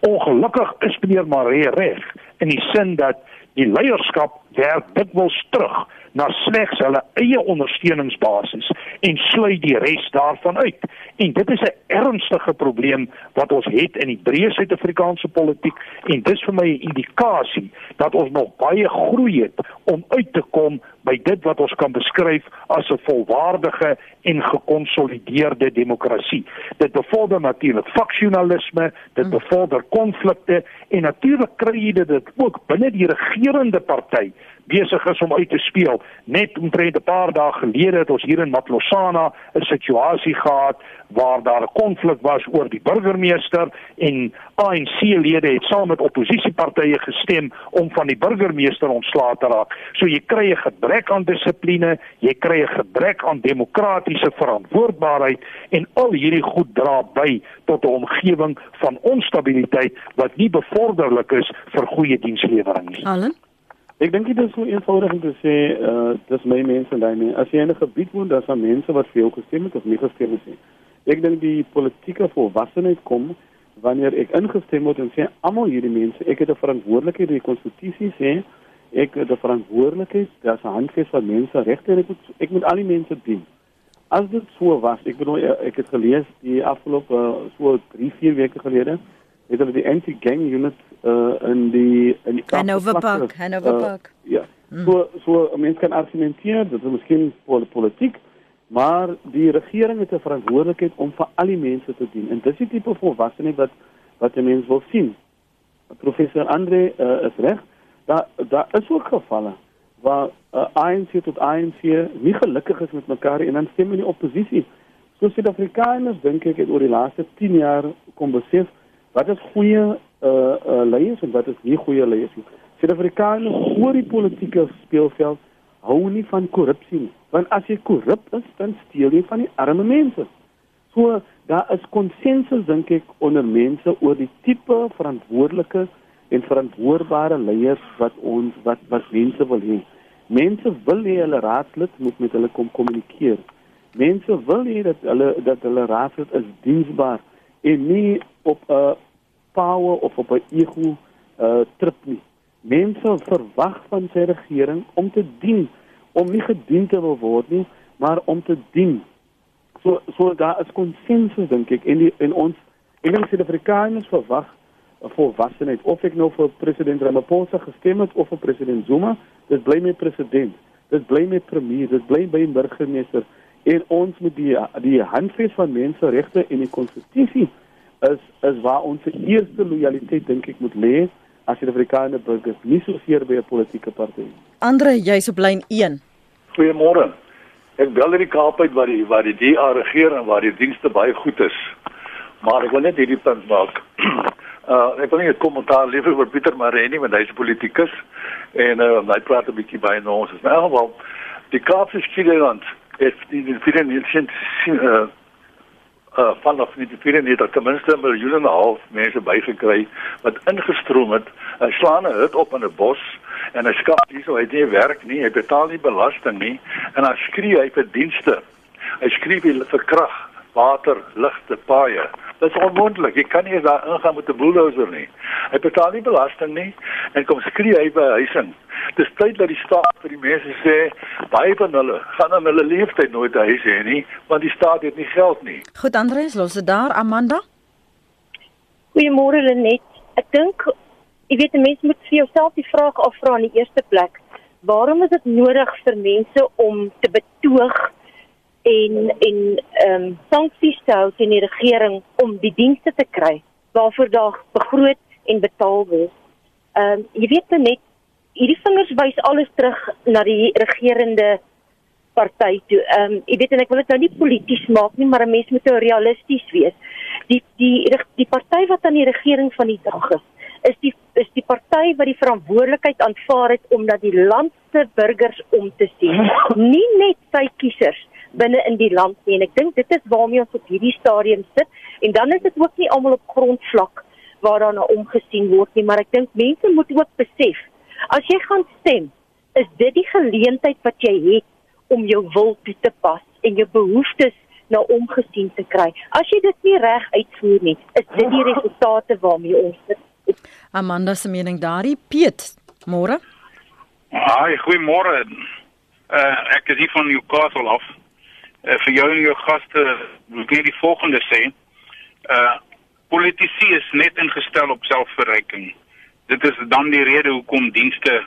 Ongelukkig is meneer Maree reg in die sin dat die leierskap werk dikwels terug na slegs hulle eie ondersteuningsbasis en sluit die res daarvan uit. En dit is 'n ernstige probleem wat ons het in die breë Suid-Afrikaanse politiek en dis vir my 'n indikasie dat ons nog baie groei het om uit te kom by dit wat ons kan beskryf as 'n volwaardige en gekonsolideerde demokrasie. Dit bevorder natuurlik faksionalisme, dit hmm. bevorder konflikte en natuurlik kry jy dit ook binne die regerende party besig is om uit te speel. Net omtrent 'n paar dae gelede het ons hier in Matlosana 'n situasie gehad waar daar 'n konflik was oor die burgemeester en ANC-lede het saam met oppositiepartye gestem om van die burgemeester ontslae te raak. So jy kry 'n gebrek aan dissipline, jy kry 'n gebrek aan demokratiese verantwoordbaarheid en al hierdie goed dra by tot 'n omgewing van onstabiliteit wat nie bevorderlik is vir goeie dienslewering nie. Allen Ek dink dit is so eenvoudig om te sê, uh dis my mense en daai mense. As jy in 'n gebied woon, dan daar mense wat vir jou gestem het of nie gestem het nie. Ek dink die politieke volwassenheid kom wanneer ek ingestem word en sê almal hierdie mense, ek het 'n verantwoordelikheid in die konstitusie sê ek het 'n verantwoordelikheid, daar's 'n handves van menseregte en ek moet ek moet al die mense dien. As dit so was, ek bedoel ek het gelees die afgelope so 3, 4 weke gelede het hulle die anti-gang unit uh, in die in die Hanover Park, Hanover uh, Park. Ja. Mm. So so mense kan argumenteer dat dit miskien politiek, maar die regering het 'n verantwoordelikheid om vir al die mense te dien. En dis die tipe volwassenheid wat wat 'n mens wil sien. Professor Andre uh, is reg. Daar daar is ook gevalle waar uh, ANC tot ANC nie gelukkig is met mekaar en dan stem in die oppositie. So Suid-Afrikaners dink ek het oor die laaste 10 jaar kom besef wat is goeie uh, uh, leiers en wat is nie goeie leiers nie. Suid-Afrikaners oor die politieke speelveld hou nie van korrupsie nie. Want as jy korrup is, dan steel jy van die arme mense. So daar is konsensus dink ek onder mense oor die tipe verantwoordelike en verantwoordbare leiers wat ons wat wat mense wil hê. Mense wil hê hulle raadslid moet met hulle kom kommunikeer. Mense wil hê dat hulle dat hulle raadslid is diensbaar en nie op 'n power of op 'n ego uh, trip nie. Mense verwag van sy regering om te dien, om nie gedien te wil word nie, maar om te dien. So so daar is konsensus dink ek en die, en ons en die Suid-Afrikaners verwag 'n volwassenheid of ek nou vir president Ramaphosa gestem het of vir president Zuma, dit bly met president. Dit bly met premier, dit bly by burgemeester en ons moet die die handves van menseregte en die konstitusie is is waar ons eerste lojaliteit dink ek moet lê as Suid-Afrikaner burgers, nie so seer by 'n politieke party. Andre, jy's op lyn 1. Goeiemôre. Ek bel uit die Kaap uit waar die waar die DA regeer en waar die dienste baie goed is. Maar ek wil net hierdie punt maak. Uh ek wil net 'n kommentaar lewer oor Pieter Mareni want hy's 'n politikus en uh hy praat 'n bietjie by ons. In elk geval die Kaapse Skieland het die die negen uh vanaf die vier negen ten minste 'n miljoen en 'n half mense bygekry wat ingestroom het. Hy slaan 'n hut op in 'n bos en hy skaf hierso hy het nie werk nie, hy betaal nie belasting nie en dan skree hy vir dienste. Hy skree vir krag, water, ligte, paaie. Dit is onmoontlik. Jy kan nie daar ingaan met 'n bulldozer nie. Hy betaal nie belasting nie en kom skree hy by huising. Dis tyd dat die staat vir die mense sê baie van hulle gaan aan hulle leeftyd nooit huis hê nie want die staat het nie geld nie. Goed Andreus, los dit daar Amanda. Goeiemôre Lenet. Ek dink jy weet 'n mens moet vir jouself die vraag afvra in die eerste plek. Waarom is dit nodig vir mense om te betoog en en ehm um, sanksies te hou teen die regering om die dienste te kry waarvoor daar begroot en betaal word. Ehm um, jy weet net hierdie vingers wys alles terug na die regerende party toe. Ehm um, jy weet en ek wil dit nou nie polities maak nie, maar 'n mens moet nou realisties wees. Die die die, die party wat aan die regering van die dag is, is die is die party wat die verantwoordelikheid aanvaar het om dat die land se burgers om te sien, nie net sy kiesers binne in die land nie. En ek dink dit is waarmee ons op hierdie stadium sit. En dan is dit ook nie almal op grondvlak waar daarna omgesien word nie maar ek dink mense moet ook besef as jy gaan stem is dit die geleentheid wat jy het om jou wil toe te pas en jou behoeftes na omgesien te kry. As jy dit nie reg uitvoer nie is dit die resultate waarmee ons sit. Amanda se mening daarin Piet môre? Haai goeiemôre. Uh, ek is hier van Newcastle af uh, vir jou en jou gaste wil ek net die volgende sê. Uh politici is net ingestel op selfverryking. Dit is dan die rede hoekom dienste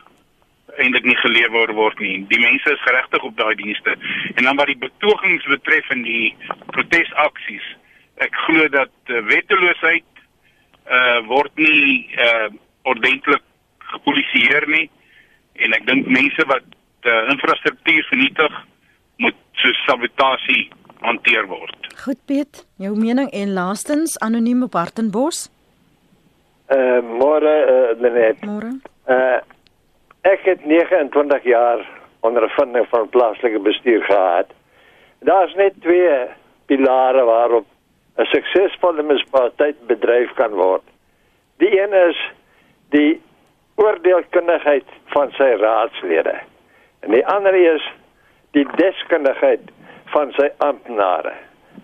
eintlik nie gelewer word nie. Die mense is geregtig op daai dienste. En dan wat die betogings betref en die protesaksies, ek glo dat uh, wetteloosheid uh word nie uh ordentlik gepolisieer nie en ek dink mense wat uh, infrastruktuur vernietig moet so sabotasie hanteer word. Goed Piet, jou mening en laastens anoniem op Hartenbos? Uh môre uh, net. Môre. Uh ek het 29 jaar ondervinding van plaaslike bestuur gehad. Daar's net twee pilare waarop 'n suksesvolle munisipaliteit bedryf kan word. Die een is die oordeelkundigheid van sy raadslede. En die ander is die deskundigheid van sy amptenare.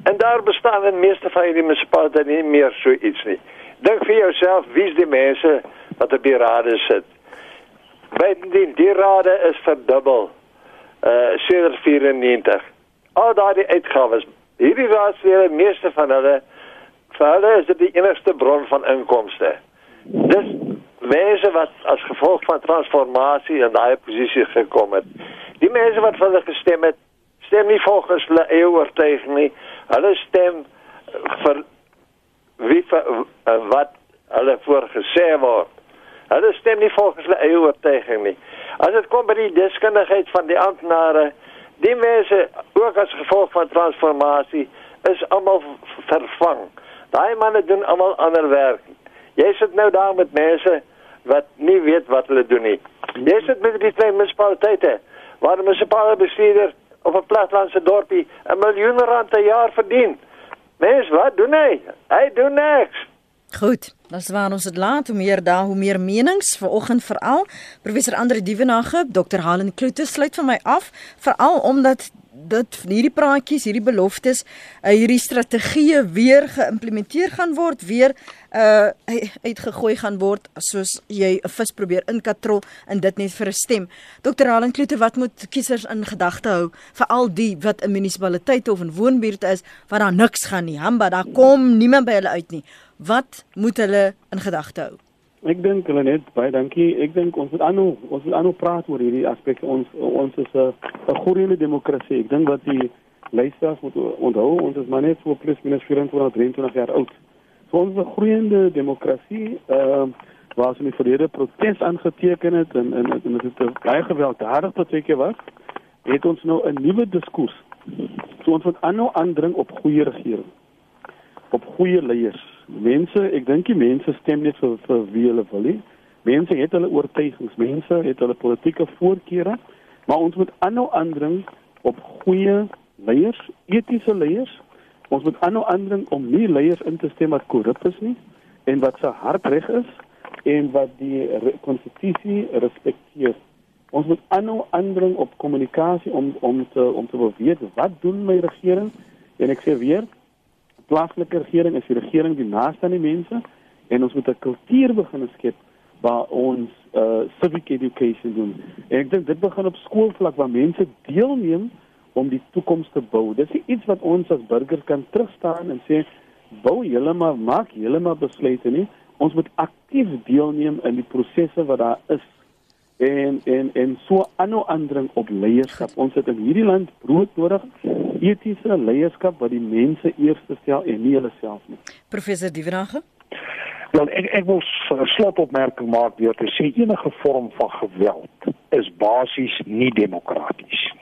En daar bestaan in meeste van hierdie munisipaliteite nie meer so iets nie. Dink vir jouself, wie's die mense wat op die rade sit? Bydien die rade is verdubbel uh sedert 94. Al daardie uitgawes, hierdie raadslede, meeste van hulle vir hulle is dit die enigste bron van inkomste. Dis mense wat as gevolg van transformasie in daai posisie gekom het. Die mense wat vir hulle gestem het, stem nie volgens hulle eie oortuiging nie. Hulle stem vir wie vir, wat hulle voorgesê word. Hulle stem nie volgens hulle eie oortuiging nie. As dit kom by die deskundigheid van die amptenare, die mense ook as gevolg van transformasie is almal vervang. Daai manne doen almal ander werk. Jy sit nou daar met mense wat nie weet wat hulle doen nie. Jy sit met die klein munisipaliteite waar 'n munisipale bestuurder op 'n platlandse dorpie 'n miljoen rand per jaar verdien. Mens, wat doen hy? Hy doen niks. Goed, dis waar ons dit laat hoe meer daar hoe meer menings vanoggend veral professor Andre Dievenage, Dr Helen Kloete sluit van my af veral omdat dit hierdie praatjies, hierdie beloftes, uh, hierdie strategieë weer geïmplementeer gaan word, weer uh uitgegooi gaan word soos jy 'n vis probeer inkatrol en dit net vir 'n stem. Dr. Helen Kloete, wat moet kiesers in gedagte hou vir al die wat 'n munisipaliteit of 'n woonbuurt is waar daar niks gaan nie. Hamba, daar kom niemand by hulle uit nie. Wat moet hulle in gedagte hou? Ek dink hulle net baie dankie. Ek dink ons moet aanhou ons moet aanhou praat oor hierdie aspekte. Ons ons is 'n 'n groeiende demokrasie. Ek dink wat die luisteraars moet onthou, ons is maar net so plus minus 24 23 jaar oud. So ons is 'n groeiende demokrasie. Ehm uh, waar ons in die verlede protes aangeteken het en en en dit het baie gewelddadig seker was, het ons nou 'n nuwe diskurs. So ons moet aanhou aandring op goeie regering. Op goeie leiers mense, ek dink die mense stem net vir vir wie hulle wil hê. Mense het hulle oortuigings, mense het hulle politieke voorkeure, maar ons moet aanhou aandring op goeie leiers, etiese leiers. Ons moet aanhou aandring om nie leiers in te stem wat korrup is nie en wat se hart reg is en wat die konstitusie respekteer. Ons moet aanhou aandring op kommunikasie om om te om te weet wat doen my regering en ek sê weer plaaslike regering is die regering die naaste aan die mense en ons moet 'n kultuur begin skep waar ons uh civic education doen. En ek dink dit begin op skoolvlak waar mense deelneem om die toekoms te bou. Dit is iets wat ons as burgers kan terugstaan en sê bou julle maar maak julle maar besluite nie. Ons moet aktief deelneem in die prosesse wat daar is en en en so aanhou aandring op leierskap. Ons het in hierdie land brood nodig, etiese leierskap wat die mense eerste stel en nie hulle self nie. Professor Dievenage? Wel ek ek wil 'n slotopmerking maak deur te sê enige vorm van geweld is basies nie demokraties.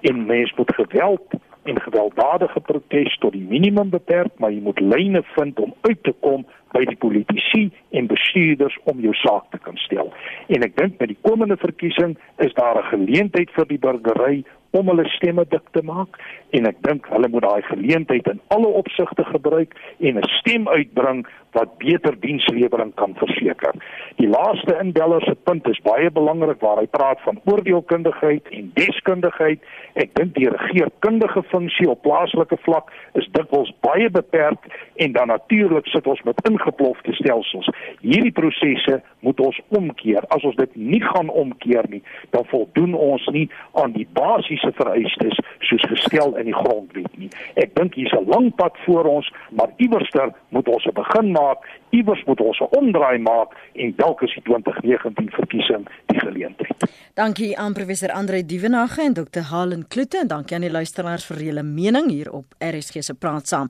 En mens moet geweld en gewelddadige protes tot die minimum beperk, maar jy moet lyne vind om uit te kom by die politici en bestuurders om jou saak te kan stel. En ek dink met die komende verkiesing is daar 'n geleentheid vir die burgery om hulle stemme dik te maak. En ek dink hulle moet daai geleentheid in alle opsigte gebruik en 'n stem uitbring wat beter dienslewering kan verseker. Die laaste inbeller se punt is baie belangrik waar hy praat van oordeelkundigheid en deskundigheid. Ek dink die regeringskundige funksie op plaaslike vlak is dikwels baie beperk en dan natuurlik sit ons met ingeplofte stelsels. Hierdie prosesse moet ons omkeer. As ons dit nie gaan omkeer nie, dan voldoen ons nie aan die basiese vereistes soos gestel in die grondwet nie. Ek dink hier's 'n lang pad voor ons, maar iewerster moet ons 'n begin maak. Iewers moet ons 'n omdraai maak en dalk is die 2019 verkiesing die geleentheid. Dankie aan professor Andre Dievenage en Dr. Halen Kloete en dankie aan die luisteraars vir julle mening hier op RSG se praat saam.